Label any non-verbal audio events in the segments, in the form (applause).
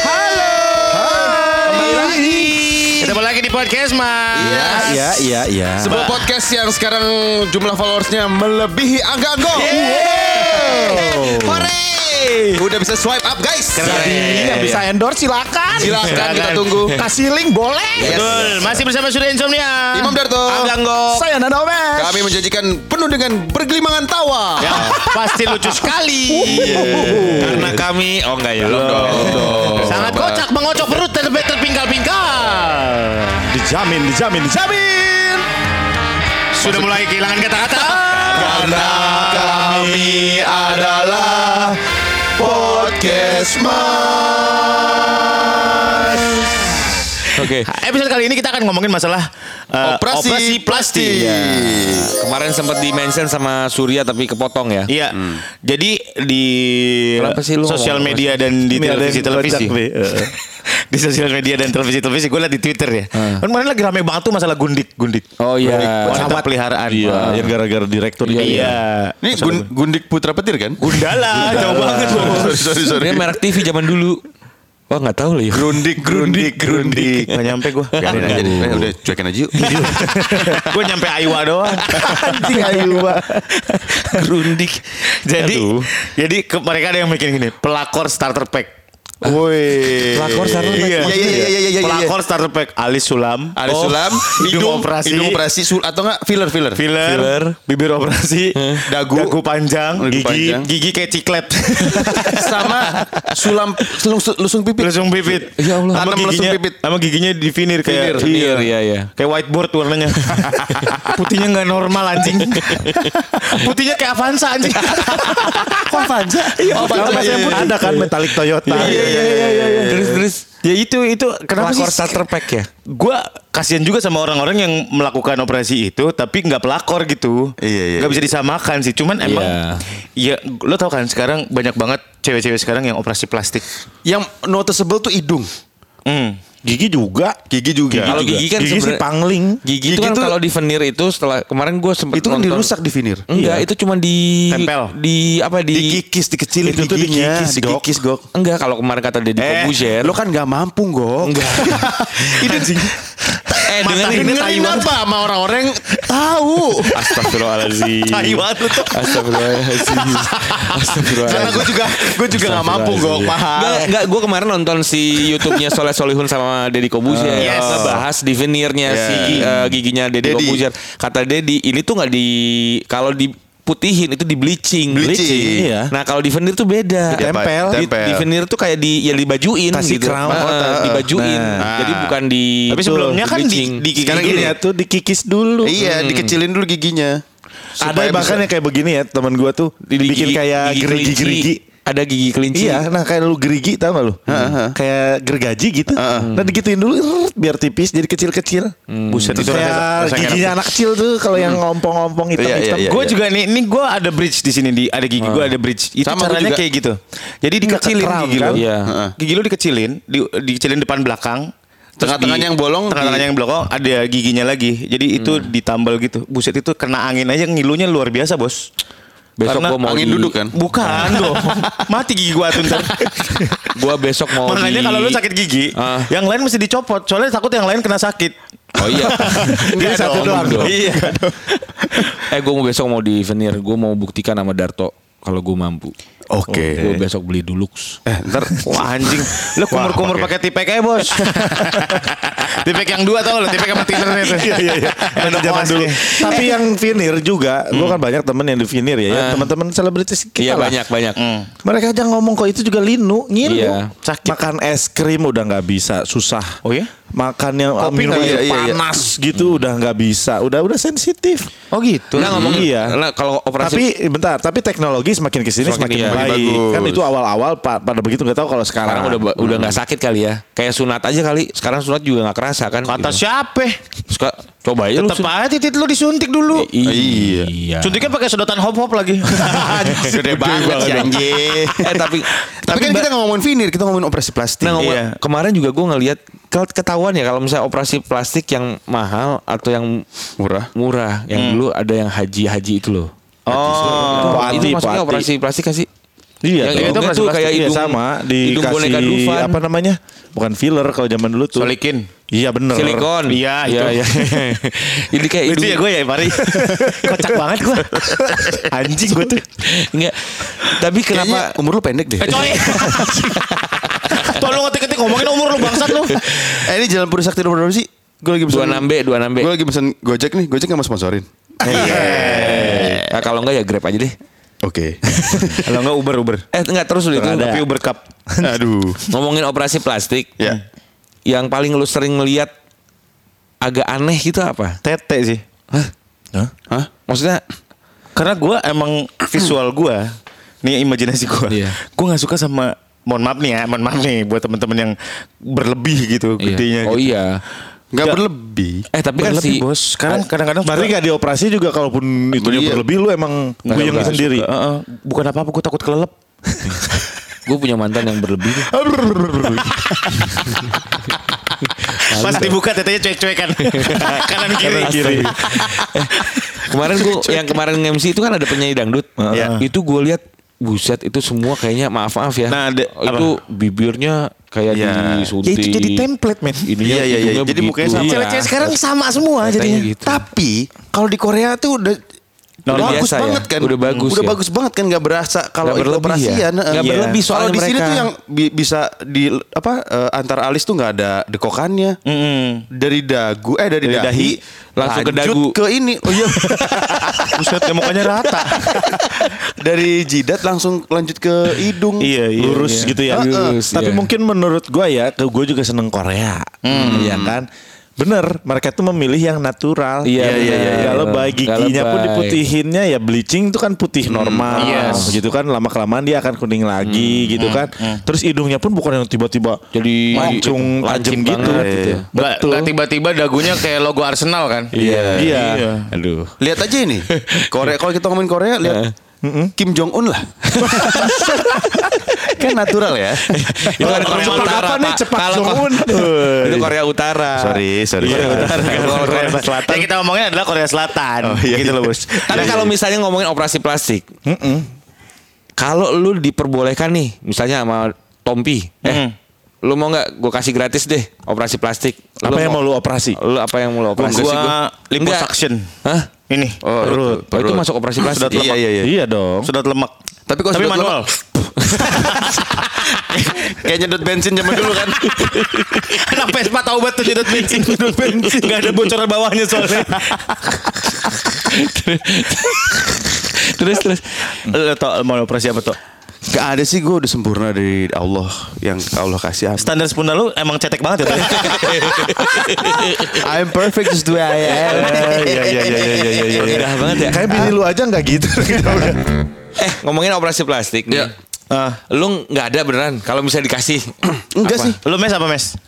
Halo. Kembali lagi. Ketemu lagi di podcast Mas. Iya, iya, iya, iya. Sebuah podcast yang sekarang jumlah followersnya melebihi angga-anggo. Hore! Udah bisa swipe up guys. Jadi yang bisa endorse silakan. Silakan kita tunggu. Kasih link boleh. Yes. Betul. Masih bersama Surya Insomnia. Imam Darto. Aganggo. Saya Nana Omes. Kami menjanjikan penuh dengan bergelimangan tawa. Ya, pasti lucu sekali. (laughs) Karena kami oh enggak ya. Sangat kocak mengocok perut ter terpingkal-pingkal. Dijamin, dijamin, dijamin. Sudah mulai kehilangan kata-kata. Karena kami adalah podcast mas. Oke. (laughs) Episode kali ini kita akan ngomongin masalah uh, Operasi, plastik. Kemarin sempat di mention sama Surya tapi kepotong ya. Iya. Jadi (laughs) di sosial media dan di Ini televisi-televisi. di sosial media dan televisi-televisi gue liat di Twitter ya. Kan kemarin lagi rame banget tuh masalah gundik, gundik. Oh iya. Wanita peliharaan. Iya, Wah. yang gara-gara direktur Iya. itu. Ini Gun- Gundik Putra Petir kan? Gundala, jauh banget loh. (laughs) sorry, sorry, sorry. Dia merek TV zaman dulu. Wah nggak tahu lah ya. Grundik, (laughs) grundik, grundik. Gak nyampe gue. Biarin aja deh. Eh, Udah cuekin aja yuk. (laughs) gue nyampe Aiwa doang. (laughs) Anjing ayu, Pak. Grundik. Jadi, jadi ke, mereka ada yang bikin gini, pelakor starter pack. Woi. Pelakor starter pack. Iya, Iya, iya, iya, iya, iya, iya. Pelakor starter pack Alis Sulam. Oh, sulam, hidung, operasi, hidung operasi sul atau enggak filler filler. filler, Filler. bibir operasi, (laughs) Dagu. dagu panjang, Dagu gigi, panjang. gigi kayak ciklet. (laughs) Sama sulam lusung, lusung pipit. Lusung pipit. Ya Allah. Sama giginya, pipit. sama giginya di finir kayak Finir. Iya iya iya. Kayak whiteboard warnanya. (laughs) Putihnya nggak normal anjing. Putihnya kayak Avanza anjing. Kok Avanza? Iya, Oh, Avanza, iya, iya. Ada kan metalik Toyota. Iya, iya, iya, iya, iya. Terus terus. Ya itu itu kenapa Pelakor sih starter pack ya. Gua kasihan juga sama orang-orang yang melakukan operasi itu tapi nggak pelakor gitu. Iya, iya, Nggak bisa disamakan sih. Cuman emang Iya. ya lo tau kan sekarang banyak banget cewek-cewek sekarang yang operasi plastik. Yang noticeable tuh hidung. Hmm. Gigi juga. Gigi juga. Kalau gigi kan Gigi sih sebenarnya- pangling. Gigi, Gigi itu kan kalau di veneer itu setelah kemarin gue sempat itu kan dirusak di finir. Enggak, itu cuma di Tempel. di apa di, Dikikis, dikecilin Itu tuh giginya, dikikis, dikikis, Gok. Enggak, kalau kemarin kata Deddy Eh, Kobuzer. lo kan gak mampu, Gok. Enggak. (laughs) eh dengerin Dengerin apa sama orang-orang yang tahu. Astagfirullahaladzim. Taiwan lu tuh. Astagfirullahaladzim. Karena Astagfirullahaladzim. gue juga gue juga gak mampu, Gok. Paham. Enggak, enggak gue kemarin nonton si YouTube-nya Soleh Solihun sama Deddy Kobuzer Yes. ngebahas di veneernya Yeah. si eh, giginya Deddy Deddy. Kobuzer. Kata Deddy, ini tuh nggak di kalau diputihin itu di bleaching. Bleaching. Iya. Nah, kalau di veneer tuh beda. Tempel. Di, Tempel. di veneer tuh kayak di ya dibajuin Kasih gitu. crown. Nah, dibajuin. nah. Jadi bukan di Tapi sebelumnya kan di, bleaching. di gigi gini ya. Tuh dikikis dulu. Iya, dikecilin dulu giginya. Ada Supaya bahkan bisa- yang kayak begini ya teman gua tuh Di dibikin gigi- kayak gerigi-gerigi. Ada gigi kelinci. Iya, nah kayak lu gerigi tau gak lu? Kayak gergaji gitu. Nah digituin dulu biar tipis jadi kecil-kecil. Buset itu Kayak giginya anak kecil tuh kalau yang ngompong-ngompong Iya, hitam-hitam. iya, gue juga nih, ini gue ada bridge di sini di ada gigi gue ada bridge. Itu Sama, caranya juga. kayak gitu. Jadi dikecilin crown, gigi lo. kan? Iya. Gigi lo dikecilin, di, dikecilin depan belakang. Tengah-tengahnya yang bolong tengah-tengahnya yang bolong ada giginya lagi. Jadi itu ditambal gitu. Buset itu kena angin aja ngilunya luar biasa bos. Besok Karena gua mau angin di- duduk kan? Bukan dong. (laughs) Mati gigi gua tuh ntar. (laughs) Gua besok mau Makanya di- kalau lu sakit gigi, Ah. yang lain mesti dicopot. Soalnya takut yang lain kena sakit. Oh iya. (laughs) Dia satu doang dong. Iya. eh gue mau besok mau di veneer. Gue mau buktikan sama Darto kalau gue mampu. Oke. Gue besok beli Dulux. Eh, ntar Wah anjing, lu kumur-kumur pakai tipek aja bos. (laughs) tipek yang dua tau lo, tipek sama tinernya itu. Iya iya iya. (laughs) Yang zaman dulu. Tapi yang vinir juga, gua kan banyak temen yang di vinir ya, ya. teman-teman selebritis kita Iya lah. banyak banyak. Mereka aja ngomong kok itu juga linu, ngilu. Iya. Sakit. Makan es krim udah nggak bisa, susah. Oh ya? Makan yang Kopi minum iya, iya, iya. panas gitu udah nggak bisa, udah udah sensitif. Oh gitu. Nah ngomong Iya. Nah, kalau operasi Tapi bentar, tapi teknologi semakin ke sini Semakin semakin, iya, baik. bagus. Kan itu awal-awal pa- pada begitu nggak tahu kalau sekarang. sekarang udah udah nggak sakit kali ya. Kayak sunat aja kali. Sekarang sunat juga nggak kerasa kan. Kata gitu. siapa? Suka coba aja lu. Tetep sun- aja titit lu disuntik dulu. Iya. iya. Suntiknya pakai sedotan hop-hop lagi. (laughs) Gede banget sih anjing. eh tapi Tapi kan kita nggak ngomongin vinir, kita ngomongin operasi plastik. Nah, ngomong- Iya. kemarin juga gue ngelihat kalau ketahuan ya kalau misalnya operasi plastik yang mahal atau yang Murah. murah, yang dulu ada yang haji-haji itu loh. Oh, itu masuknya poati. operasi plastik kan sih? Iya, Yang Itu tuh plastik. kayak Iya, hidung- sama boneka dikasih Dufan. apa namanya? Bukan filler kalau zaman dulu tuh. Solikin. Iya bener. Silikon. Iya, itu. Iya, iya. (laughs) Ini kayak Lucu hidung. ya gue ya Mari. Kocak banget gue. (laughs) Anjing gue tuh. Enggak. Tapi kenapa Kayaknya umur lu pendek deh. Eh coy. (laughs) Tolong ngetik-ngetik ngomongin umur lu bangsat lu. Eh ini Jalan Puri Sakti nomor berapa sih? Gue lagi pesen. 26B, 26B. Gue lagi pesen Gojek nih. Gojek nggak mau sponsorin. Nah, kalau enggak ya Grab aja deh. Oke. (laughs) Kalau enggak Uber Uber. Eh enggak terus dulu itu. Tapi Uber Cup. Aduh. Ngomongin operasi plastik. Ya. Yang paling lu sering ngeliat agak aneh gitu apa? Tete sih. Hah? Hah? Maksudnya Karena gue emang visual gue, nih imajinasi gue, Iya. gue nggak suka sama, mohon maaf nih ya, mohon maaf nih buat teman-teman yang berlebih gitu, iya. gedenya. Oh gitu. iya. Nggak berlebih. Eh tapi kan Berlebih si bos. Sekarang kadang-kadang Mari nggak dioperasi juga kalaupun itu Iya. berlebih lu emang Nggak gue yang sendiri. suka, "Eh, eh, bukan apa-apa, gue takut kelelep. (laughs) gue punya mantan yang berlebih. (laughs) Pas dibuka tetenya cuek-cuekan, (laughs) kanan kiri. kiri. Kemarin gue yang kemarin MC itu kan ada penyanyi dangdut. Iya. Itu gue lihat buset itu semua kayaknya maaf maaf ya. Nah, de- itu bibirnya kayak Ya. disuntik. Ya itu jadi template men. Ininya Iya, iya, iya. hidungnya Jadi begitu. mukanya sama. Cewek-cewek sekarang sama semua Katanya jadinya. gitu. Tapi kalau di Korea tuh udah Udah bagus biasa ya? banget kan. Udah bagus Udah ya? bagus banget kan nggak berasa kalau itu operasian. ya? eh. Nggak Iya. berlebih Kalau soalnya di sini tuh yang bi- bisa di apa eh, antar alis tuh nggak ada dekokannya. Mm-mm. Dari dagu eh dari, Dari dahi, dahi, langsung ke dagu. ke ini. Oh iya. (laughs) Buset ya mukanya rata. (laughs) Dari jidat langsung lanjut ke hidung. Iya, iya, Lurus iya. gitu ya. Lurus, Tapi iya. mungkin menurut gua ya, ke gue juga seneng Korea. Iya kan? Bener, mereka tuh memilih yang natural. Iya, iya, iya, iya. Gak lebay, Nggak giginya pun diputihinnya ya bleaching itu kan putih normal. Yes. Gitu kan, lama kelamaan dia akan kuning lagi gitu kan. Terus hidungnya pun bukan yang tiba-tiba Jadi mancung tajam gitu. banget gitu ya. Nggak, Betul. tiba-tiba dagunya kayak logo Arsenal kan? Iya. Iya. Aduh. Lihat aja ini. (laughs) Korea kalau kita ngomongin Korea lihat Kim Jong Un lah. (laughs) kan natural ya. (laughs) Itu kan Korea Cepak Utara. apa nih? Pak. Cepak Kalau- Jong-un. Itu Korea Utara. sorry, sorry. Korea Utara. Kalau Korea Selatan. Yang kita ngomongin adalah Korea Selatan. Oh, iya, gitu iya. loh bos. Tapi kalau misalnya ngomongin operasi plastik, kalau lu diperbolehkan nih, misalnya sama Tompi, eh, lu mau nggak? Gue kasih gratis deh operasi plastik. Apa yang mau lu operasi? Lu apa yang mau lu operasi? Gua liposuction. Hah? Ini. Oh, Oh, itu masuk operasi plastik. Iya, iya, iya. Iya dong. Sedot lemak. Tapi kalau Tapi manual. (laughs) Kayak nyedot bensin zaman dulu kan. (laughs) Anak Vespa tahu banget tuh nyedot bensin. Nyedot bensin. Gak ada bocoran bawahnya soalnya. (laughs) terus terus. Lo tau mau operasi apa tuh? Gak ada sih gue udah sempurna dari Allah yang Allah kasih apa. Standar sepunda lu emang cetek banget ya. (laughs) I'm perfect just the way I am. Iya iya iya iya iya iya. Indah banget ya. Kayak bini lu aja nggak gitu. Eh ngomongin operasi plastik nih. Iya. Ah. Lu nggak ada beneran kalau misalnya dikasih. Enggak sih. Lu mes apa mes?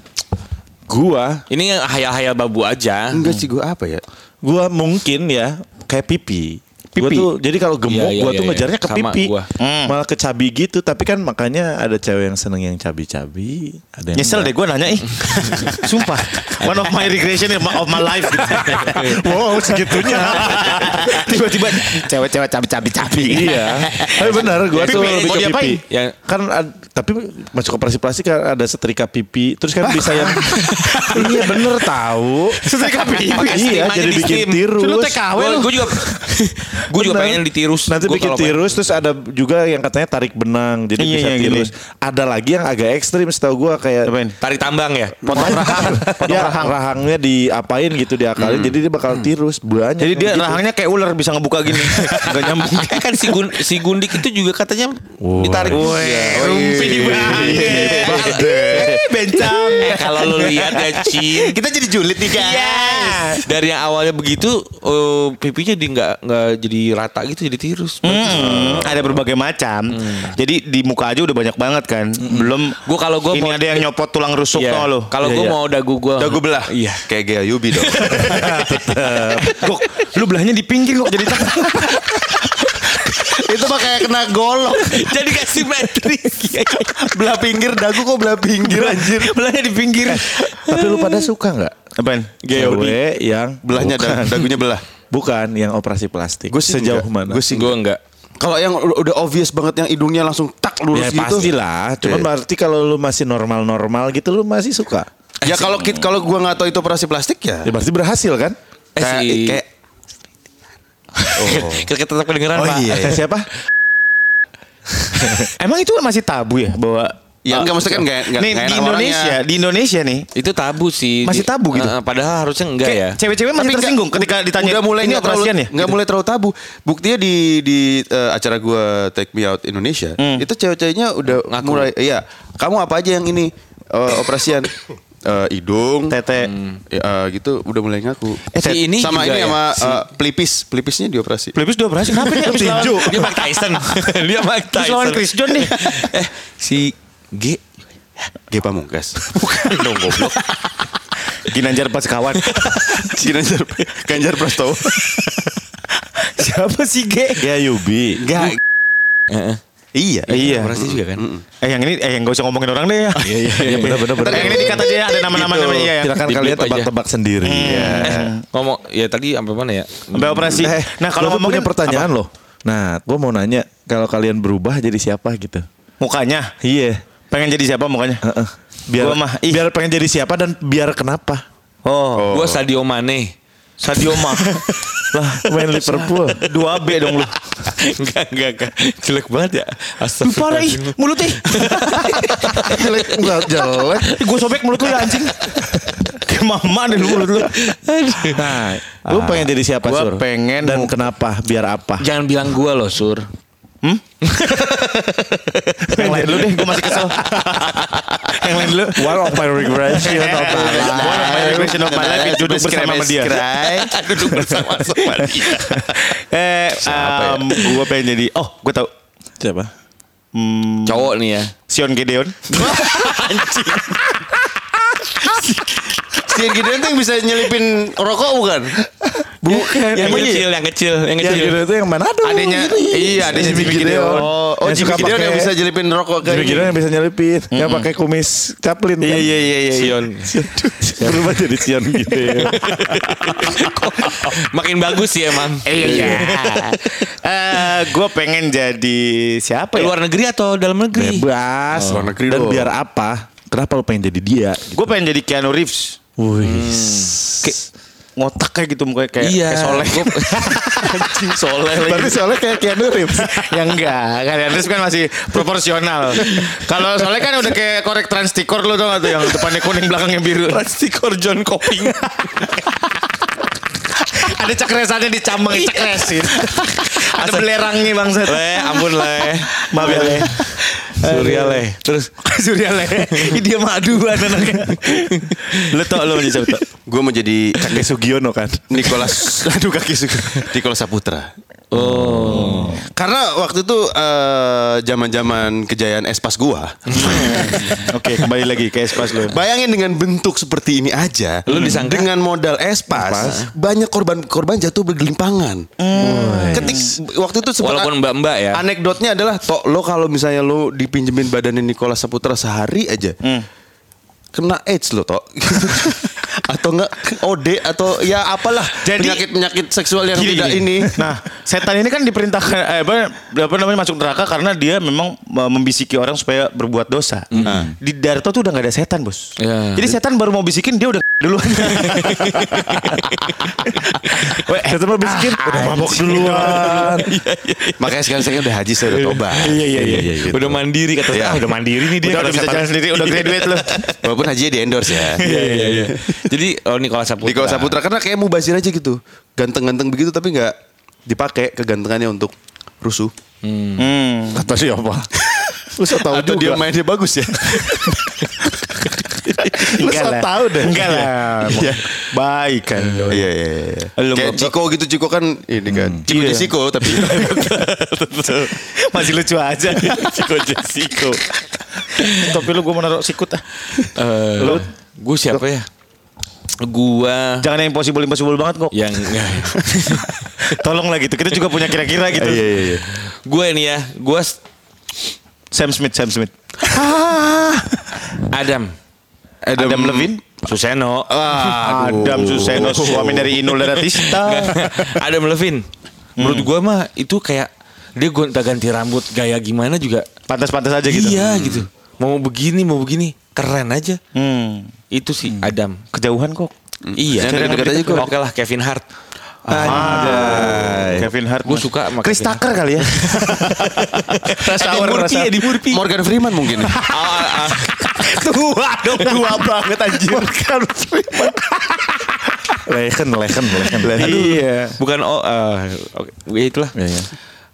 gua, Ini yang hayal-hayal babu aja. Enggak sih gue apa ya? gua mungkin ya kayak pipi. Gua Pipi? tuh jadi kalau gemuk Iya, iya, gua iya, tuh iya. ngejarnya ke Sama pipi. gua. Hmm. Malah ke cabi gitu, tapi kan makanya ada cewek yang seneng yang cabi-cabi, ada yang Nyesel deh enggak. gue nanya ih. (laughs) Sumpah. One of my regression of my, life. Gitu. (laughs) Wow, segitunya. (laughs) Tiba-tiba cewek-cewek cabi-cabi-cabi. iya. Tapi benar gua tuh Pipi, lebih ke pipi. Yang- Kan ad- tapi masuk operasi plastik kan ada setrika pipi, terus kan bisa yang Iya bener tahu. Setrika pipi. Iya, jadi di bikin tirus. Lu TKW lu. Gue juga gue juga pengen ditirus. Nanti Gua bikin pengen- tirus terus ada juga yang katanya tarik benang jadi Iya, bisa iya, tirus. Ada lagi yang agak ekstrim setahu gua kayak Apain? tarik tambang ya. Potong rahang. Potong ya, rahang. rahangnya diapain gitu diakalin jadi dia bakal tirus banyak. Jadi dia gitu. rahangnya kayak ular bisa ngebuka gini. (laughs) Gak nyambung. Eh, (laughs) kan si, Gun, si Gundik itu juga katanya ditarik juga. Rumpi banget. Eh, Bencang. (laughs) Eh, kalau lu lihat ya Cin Kita jadi julid nih guys. dari yang awalnya begitu eh, pipinya di nggak nggak jadi rata gitu jadi tirus. Hmm, ada berbagai macam. Jadi di muka aja udah banyak banget kan. Belum Gua kalau gua ini mau- ada yang nyopot tulang rusuk tau lo. Kalau Iya, gue iya. mau dagu gue Dagu belah. Iya. Kayak Gaya Yubi dong. (laughs) Gok, lu belahnya di pinggir kok jadi (laughs) Itu mah kayak kena golok. (laughs) Jadi gak simetris. (laughs) belah pinggir dagu kok belah pinggir anjir. belahnya di pinggir. Tapi lu pada suka nggak? Apaan? Cewek yang Belahnya bukan, da- dagunya belah. (laughs) bukan yang operasi plastik. Gue sejauh enggak. mana? Gue sih gue enggak. Kalau yang udah obvious banget yang hidungnya langsung tak lurus Ya gitu. pastilah. Cuman Iya. berarti kalau lu masih normal-normal gitu lu masih suka. Ya kalau kalau gua nggak tahu itu operasi plastik ya. Ya berarti berhasil kan? Eh, kayak, si- kayak Kita tetap kedengeran Oh, Pak. iya. Kata siapa? (laughs) Emang itu masih tabu ya bahwa Ya, enggak, maksudnya kan enggak- enggak- nih, enggak di Indonesia, orangnya. di Indonesia nih. Itu tabu sih. Masih tabu gitu? Eh, padahal harusnya enggak ya. Kayak Cewek-cewek masih Tapi tersinggung nggak- ketika ditanya udah mulai ini terlalu operasian ya? nggak mulai terlalu tabu buktinya di di eh, acara gua Take Me Out Indonesia Hmm. itu cewek-ceweknya udah Ngaku. mulai iya kamu apa aja yang ini eh, operasian (laughs) Eh, hidung Tete. ya, eh, gitu udah mulai ngaku Eh, si ini sama ini ya, sama si- eh, pelipis pelipisnya dioperasi Pelipis dua operasi. Kenapa? (laughs) Habis lawan, Dia Mike Tyson. (laughs) Dia Mike habis lawan Tyson. Chris John nih. (laughs) eh, si G G Pamungkas bukan dong goblok. Ginanjar pas kawan. Ganjar Ganjar Prastowo Siapa sih G? Ya Yubi. Heeh. Iya Iya. Operasi juga kan. Eh yang ini eh yang gak usah ngomongin orang deh ya. Iya iya iya (laughs) benar benar benar. Eh, yang ini dikat aja ya ada nama-nama Gitu. namanya ya. Silakan kalian tebak-tebak sendiri. Ya. Ngomong ya tadi sampai mana ya? Sampai operasi. Eh, nah kalau ngomongin pertanyaan loh. Nah, gue mau nanya kalau kalian berubah jadi siapa gitu? mukanya, Iya. pengen jadi siapa mukanya? Heeh. Biar Gua mah, ih. biar pengen jadi siapa dan biar kenapa? Oh, Gua Sadio Mane. Sadio mah. (laughs) Lah, main Liverpool. Dua B dong lu. (laughs) enggak, enggak, enggak. Jelek banget ya. Parah ih, mulut ih. (laughs) jelek enggak jelek. Gue sobek mulut lu ya anjing. Kayak mama lu mulut lu. Nah, lu pengen jadi siapa, Gua Sur? pengen dan kenapa? Biar apa? Jangan bilang gua loh, Sur. (laughs) Yang lain dulu deh, gue masih kesel. (laughs) Yang lain dulu. One of my regression of my life. One of my regression of my life is duduk bersama sama dia. (laughs) Duduk bersama-sama dia. Eh, um, gue pengen jadi. Oh, gue tahu. Siapa? Hmm, Cowok nih ya. Sion Gideon. Si Gideon tuh yang bisa nyelipin rokok bukan? Bukan. Yang kecil, yang kecil, yang Yang kecil. gitu itu yang mana? Aduh, Adanya gini. iya adanya Jimmy Jimmy Gideon. Oh, oh Yang Jimmy Gideon yang pakai- bisa nyelipin rokok kayak Jimmy Gideon yang bisa nyelipin. Yang pakai kumis Chaplin kan? Iya, iya, iya, iya. Sion. (laughs) Berubah jadi Sion gitu ya. (laughs) Makin bagus sih emang. Iya, iya. (laughs) Eh, gue pengen jadi siapa ya? Luar negeri atau dalam negeri? Bebas. Luar negeri Dan dong. biar apa? Kenapa lu pengen jadi dia? Gue pengen jadi Keanu Reeves. Wih. Ngotak kayak gitu mukanya kayak, Iya. kayak soleh. (laughs) Anjing soleh lagi. Berarti soalnya kayak Keanu Reeves. ya enggak, Keanu Reeves kan masih proporsional. Kalau soleh kan udah kayak korek transtikor lu tau gak tuh yang depannya kuning belakangnya biru. Plastikor John Coping. (laughs) Ada cekresannya dicambang cekresin. (laughs) Ada belerangnya bangsat. Le, ampun le. Maaf ya le. Surya le. Terus Surya le. Dia madu anaknya. Lu jadi siapa tau? Gue mau jadi Kakek Sugiono kan. Nicholas (laughs) aduh kaki suka Nicholas Saputra. Oh. Karena waktu itu eh, zaman-zaman kejayaan Espas gua. (laughs) Oke, kembali lagi ke espas lu. Bayangin dengan bentuk seperti ini aja, Lu disangka? dengan modal Espas, banyak korban-korban jatuh bergelimpangan. Ketik waktu itu sempat Walaupun mbak-mbak ya. Anekdotnya adalah tok lo kalau misalnya lo dipinjemin badannya Nicholas Saputra sehari aja. Kena AIDS lo tok. (laughs) atau enggak OD atau ya apalah Jadi- penyakit-penyakit seksual yang Gini, tidak gini. ini. Nah, setan ini kan diperintahkan eh, apa, apa namanya masuk neraka karena dia memang membisiki orang supaya berbuat dosa. Di Darto tuh udah nggak ada setan, Bos. Ya. Jadi setan baru mau bisikin dia udah duluan. Weh, Itu mah bisikin udah mabok duluan. Makanya sekarang saya udah haji saya udah tobat. Iya iya iya. iya. Udah mandiri kata Iya. ah, udah mandiri nih dia. Udah, udah bisa jalan sendiri, udah graduate loh. Walaupun haji di endorse ya. Iya iya iya. Jadi oh Nicholas Saputra. Nicholas Saputra karena kayak mubazir aja gitu. Ganteng-ganteng begitu tapi nggak dipakai kegantengannya untuk rusuh. Hmm. Kata siapa? (laughs) Lu so tahu Atau dia juga. mainnya bagus ya. (laughs) (laughs) Lu Enggak so lah. tahu deh. Enggak lah. Iya. Baik kan. Iya iya iya. Kayak Ciko gitu Ciko kan ini kan. Ciko Iya. Jessico tapi (laughs) Masih lucu aja. (laughs) Ciko Jessico. Tapi lu gue mau naruh sikut ah. Eh, lu gue siapa ya? Gua Jangan yang impossible impossible banget kok. yang. Tolong lah gitu. Kita juga punya kira-kira gitu. Iya iya iya. gue ini ya, gue Sam Smith, Sam Smith. Adam. Adam, Levine. Suseno. Adam Suseno suami dari Inul Daratista. (laughs) Adam Levine. Menurut gue mah itu kayak Dia gonta ganti rambut gaya gimana juga. Pantas-pantas aja gitu. Iya gitu. Mau begini mau begini keren aja. Hmm. Itu sih Adam. Kejauhan kok. Iya. Dekat-dekat aja kok. Oke lah Kevin Hart. Kevin Hart. Gue suka sama Chris Tucker kali ya. Rush Hour, Rush Hour. Eddie Murphy. Morgan Freeman mungkin. (laughs) (laughs) Tua dong, tua banget anjir. Legend, legend, legend. Iya. Bukan oh eh, oke ya itulah. Iya, iya.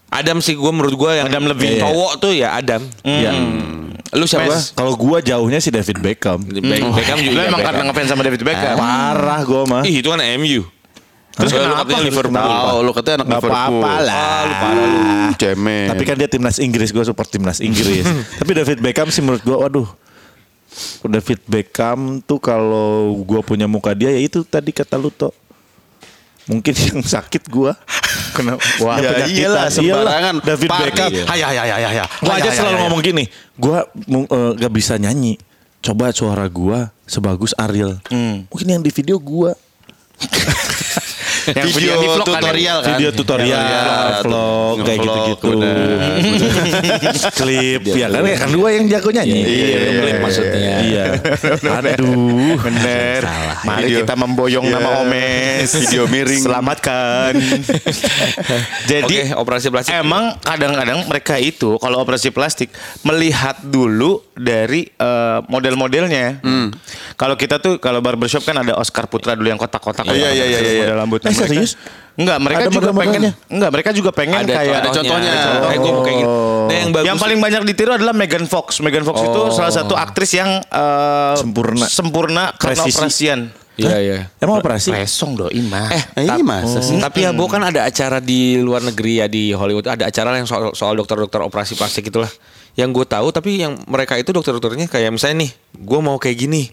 Adam sih gue menurut gue yang Adam Levine. cowok tuh ya Adam. Iya. Lu siapa? Kalau gua jauhnya si David Beckham. Be- Beckham Lu juga. emang Beckham. karena ngefans sama David Beckham. Parah gua mah. Ih itu kan MU. Terus Hah? lu Kenapa? katanya Liverpool. Oh, lu katanya anak Gak Liverpool. apa-apa lah. Ah, lu parah lu. Cemen. Tapi kan dia timnas Inggris, gue support timnas Inggris. (laughs) Tapi David Beckham sih menurut gue, waduh. David Beckham tuh kalau gue punya muka dia ya itu tadi kata lu toh. Mungkin (laughs) yang sakit gue. Kenapa? Wah, Ya iyalah, sembarangan. David Party. Beckham. Hayah, hayah, hayah, hayah. Gue aja Hayah, selalu ngomong gini. Gue gak bisa nyanyi. Coba suara gue sebagus Ariel. Mungkin yang di video gue. (laughs) (laughs) Yang Video di vlog kan, tutorial kan. Video tutorial, Tutorial, vlog, kayak gitu-gitu. (laughs) Klip, ya kan? Ya kan gue yang jago nyanyi. Iya, klip maksudnya. Iya. Aduh. Bener. Mari kita memboyong Iya. nama Omes. Video miring. Selamatkan. (laughs) Jadi Oke, operasi plastik. Emang kadang-kadang mereka itu kalau operasi plastik melihat dulu dari eh, model-modelnya. Kalau kita tuh kalau barbershop kan ada Oscar Putra dulu yang kotak-kotak. Iya, iya, iya, iya. Model rambutnya Eh, mereka. serius? Enggak, mereka Ada juga pengen. Enggak, mereka juga pengen ada, kayak ada contohnya. Gue mau kayak gini. Nah, yang bagus. yang paling banyak ditiru adalah Megan Fox. Megan Fox itu salah satu aktris yang eh, Sempurna. sempurna karena Presisi. operasian. Iya, iya. Emang operasi? Presong doi mah. Eh, Eh, ini masa sih? Tapi ya, Bo kan ada acara di luar negeri ya di Hollywood ada acara yang soal soal dokter-dokter operasi plastik itulah. Yang gue tahu tapi yang mereka itu dokter-dokternya kayak misalnya nih, gue mau kayak gini.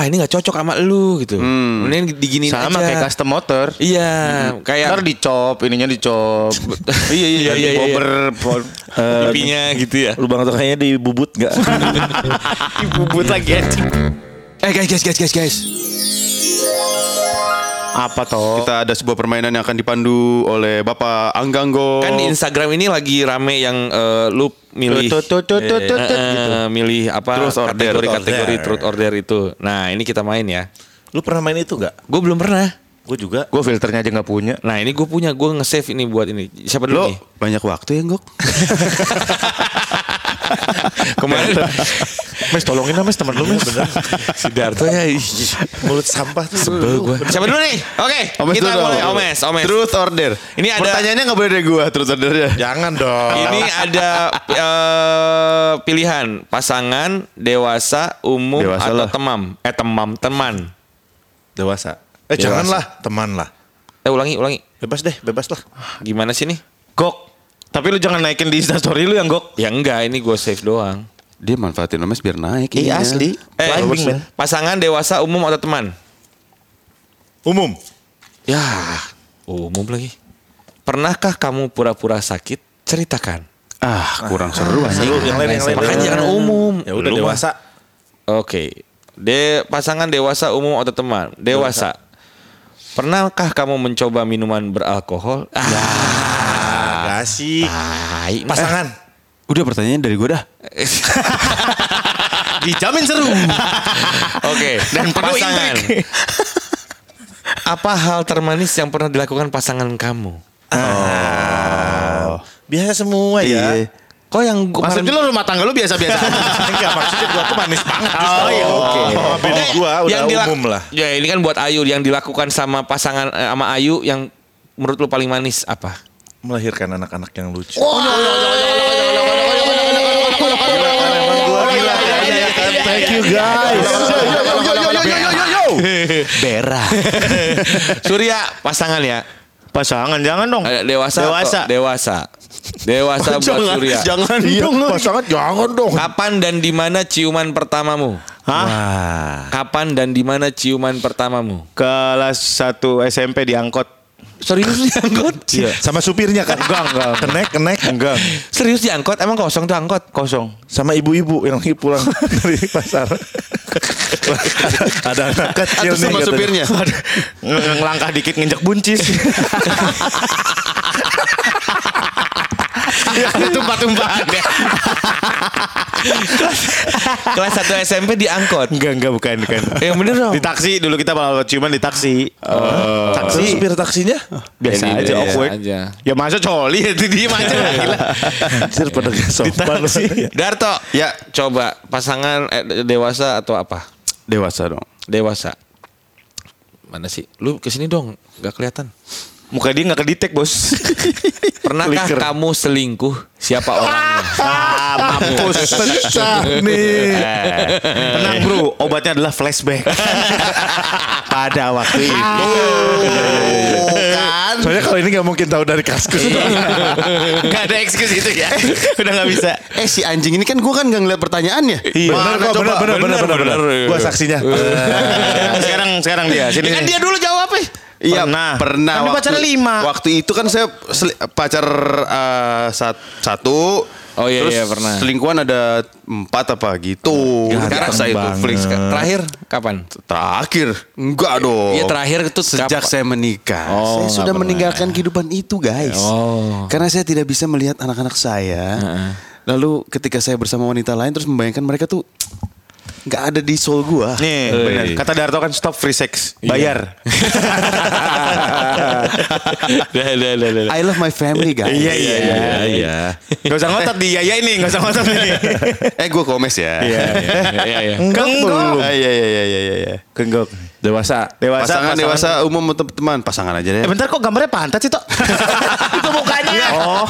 Ah ini nggak cocok sama lu gitu. Mending diginiin sama aja. kayak custom motor. Iya, kayak Ntar dicop, ininya dicop. (laughs) iya iya iya, iya. Bober, bo- pipinya gitu ya. Lubang tengahnya di bubut nggak? (laughs) (laughs) dibubut lagi anjing. Eh guys guys guys guys guys. Apa toh? Kita ada sebuah permainan yang akan dipandu oleh Bapak Angganggo. Kan di Instagram ini lagi rame yang eh, lu milih Tut, tut, tut, tut, tut, tut, Eh, gitu. milih apa Truth order. kategori-kategori Order. truth order itu. Nah, ini kita main ya. Lu pernah main itu nggak? Gue belum pernah. Gue juga. Gue filternya aja nggak punya. Nah, ini gue punya, gue nge-save ini buat ini. Siapa dulu Lo nih? banyak waktu ya, Gok? (laughs) (laughs) Kemarin (laughs) Mes tolongin lah mes teman lu mes bener. Sidarto ya. ih. Mulut sampah tuh. Sebel gue. Siapa dulu nih? Oke, Omes kita dulu. mulai Omes, Omes. Truth order. Ini ada- Pertanyaannya nggak boleh dari gua, truth ordernya. Jangan dong. Ini ada eh, pilihan pasangan dewasa, umum Dewasa atau lah. temam. Eh temam, teman. dewasa. Eh Dewasa. janganlah, teman lah. Eh ulangi, ulangi. Bebas deh, bebas lah. Gimana sih nih? Gok. Tapi lu jangan naikin di Instastory lu yang gok. Ya enggak, ini gue save doang. Dia manfaatin Omes biar naik. Iya ininya. asli. Eh, Climbing pasangan dewasa, umum atau teman? Umum. Ya, umum lagi. Pernahkah kamu pura-pura sakit? Ceritakan. Ah, kurang seru aja. Lu yang lain yang lain. Makanya jangan umum. Ya udah dewasa. Oke. De pasangan dewasa, umum atau teman? Dewasa. Pernahkah kamu mencoba minuman beralkohol? Ah, Kasih. tai. Pasangan. Udah pertanyaannya dari gua dah. (laughs) Dijamin seru. Oke. Dan pasangan. Apa hal termanis yang pernah dilakukan pasangan kamu? Biasa semua ya. Iya. Kok yang gua Maksudnya lu rumah tangga lu biasa-biasa. (laughs) Enggak maksudnya gua tuh manis banget. Oh, iya, oke. Oh, bini gua udah yang dilak- umum lah. Ya ini kan buat Ayu yang dilakukan sama pasangan eh, sama Ayu yang menurut lu paling manis apa? Melahirkan anak-anak yang lucu. Thank you guys. Bera. Surya pasangan ya. Pasangan jangan dong. Dewasa. Dewasa. Dewasa. Dewasa buat Jangan, Surya. jangan Iya, dong. pasangan jangan dong. Kapan dan di mana ciuman pertamamu? Hah? Kapan dan di mana ciuman pertamamu? Kelas 1 SMP diangkot. Serius diangkot? Iya. Sama supirnya kan? Enggak, enggak. Kenek, kenek. Enggak. Serius diangkot? Emang kosong tuh angkot? Kosong. Sama ibu-ibu yang lagi pulang (laughs) dari pasar. Ada anak kecil Atau sama nih supirnya. Nge- Ngelangkah dikit nginjek buncis. (laughs) Ada tumpah-tumpahan ya. Kelas 1 SMP diangkot. Enggak, enggak bukan, bukan. Yang bener dong. Di taksi dulu kita malah ciuman di taksi. Taksi taksi supir taksinya biasa aja awkward. aja. Ya masa coli (laughs) itu diem aja gila. Anjir pada gak sopan. Darto, Ya. coba pasangan eh, dewasa atau apa? Dewasa dong. Dewasa. Mana sih? Lu ke sini dong, nggak kelihatan. Muka dia nggak kedetek bos. (laughs) Pernahkah Flicker. kamu selingkuh? Siapa orangnya? ah, (laughs) mampus. Pecah nih Tenang bro, obatnya adalah flashback. (laughs) Pada waktu itu. Kan. Soalnya kalau ini gak mungkin tahu dari kaskus Gak ada excuse gitu ya. Udah gak bisa. Eh si anjing ini kan gue kan gak ngeliat pertanyaannya. Iya bener bener bener bener bener bener Gua saksinya sekarang sekarang dia. Sini. Kan dia dulu jawab eh. Iya Pernah. pernah. Kan dia pacaran lima. Waktu itu kan saya pacar sat- satu. Oh, iya, terus iya, pernah. Selingkuhan ada empat apa gitu. Sekarang saya itu kan. Terakhir kapan? Terakhir enggak dong. Iya terakhir itu Sejak kapan? saya menikah, Oh, saya sudah pernah. meninggalkan kehidupan itu, guys. Oh. Karena saya tidak bisa melihat anak-anak saya. Lalu ketika saya bersama wanita lain terus membayangkan mereka tuh nggak ada di soul gua. Nih, benar. Kata Darto kan stop free sex. Bayar. (laughs) I love my family, guys. Iya, iya, iya. Iya Gak usah ngotot di Yaya ini, gak usah ngotot nih. (laughs) eh, gua komes ya. Iya, iya. Ah, Iya, iya, iya, iya, iya. Kenggok. Dewasa Dewasa, pasangan, dewasa umum teman pasangan aja deh. Eh bentar kok gambarnya pantat sih, Tok? (laughs) Itu mukanya. Oh.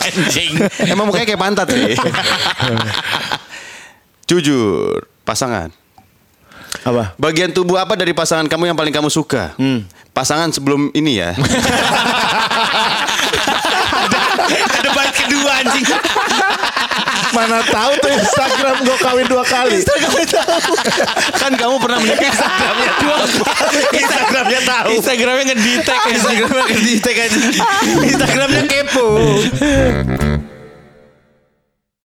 Anjing. Emang mukanya kayak pantat sih. Jujur, pasangan. Apa? Bagian tubuh apa dari pasangan kamu yang paling kamu suka? Pasangan sebelum ini ya. (laughs) Ada bait kedua anjing. Mana tahu tuh Instagram gue kawin dua kali kan kamu pernah menikah Instagramnya dua Instagramnya tahu. Instagramnya ngeditek. Instagramnya ngeditek aja. Instagramnya kepo.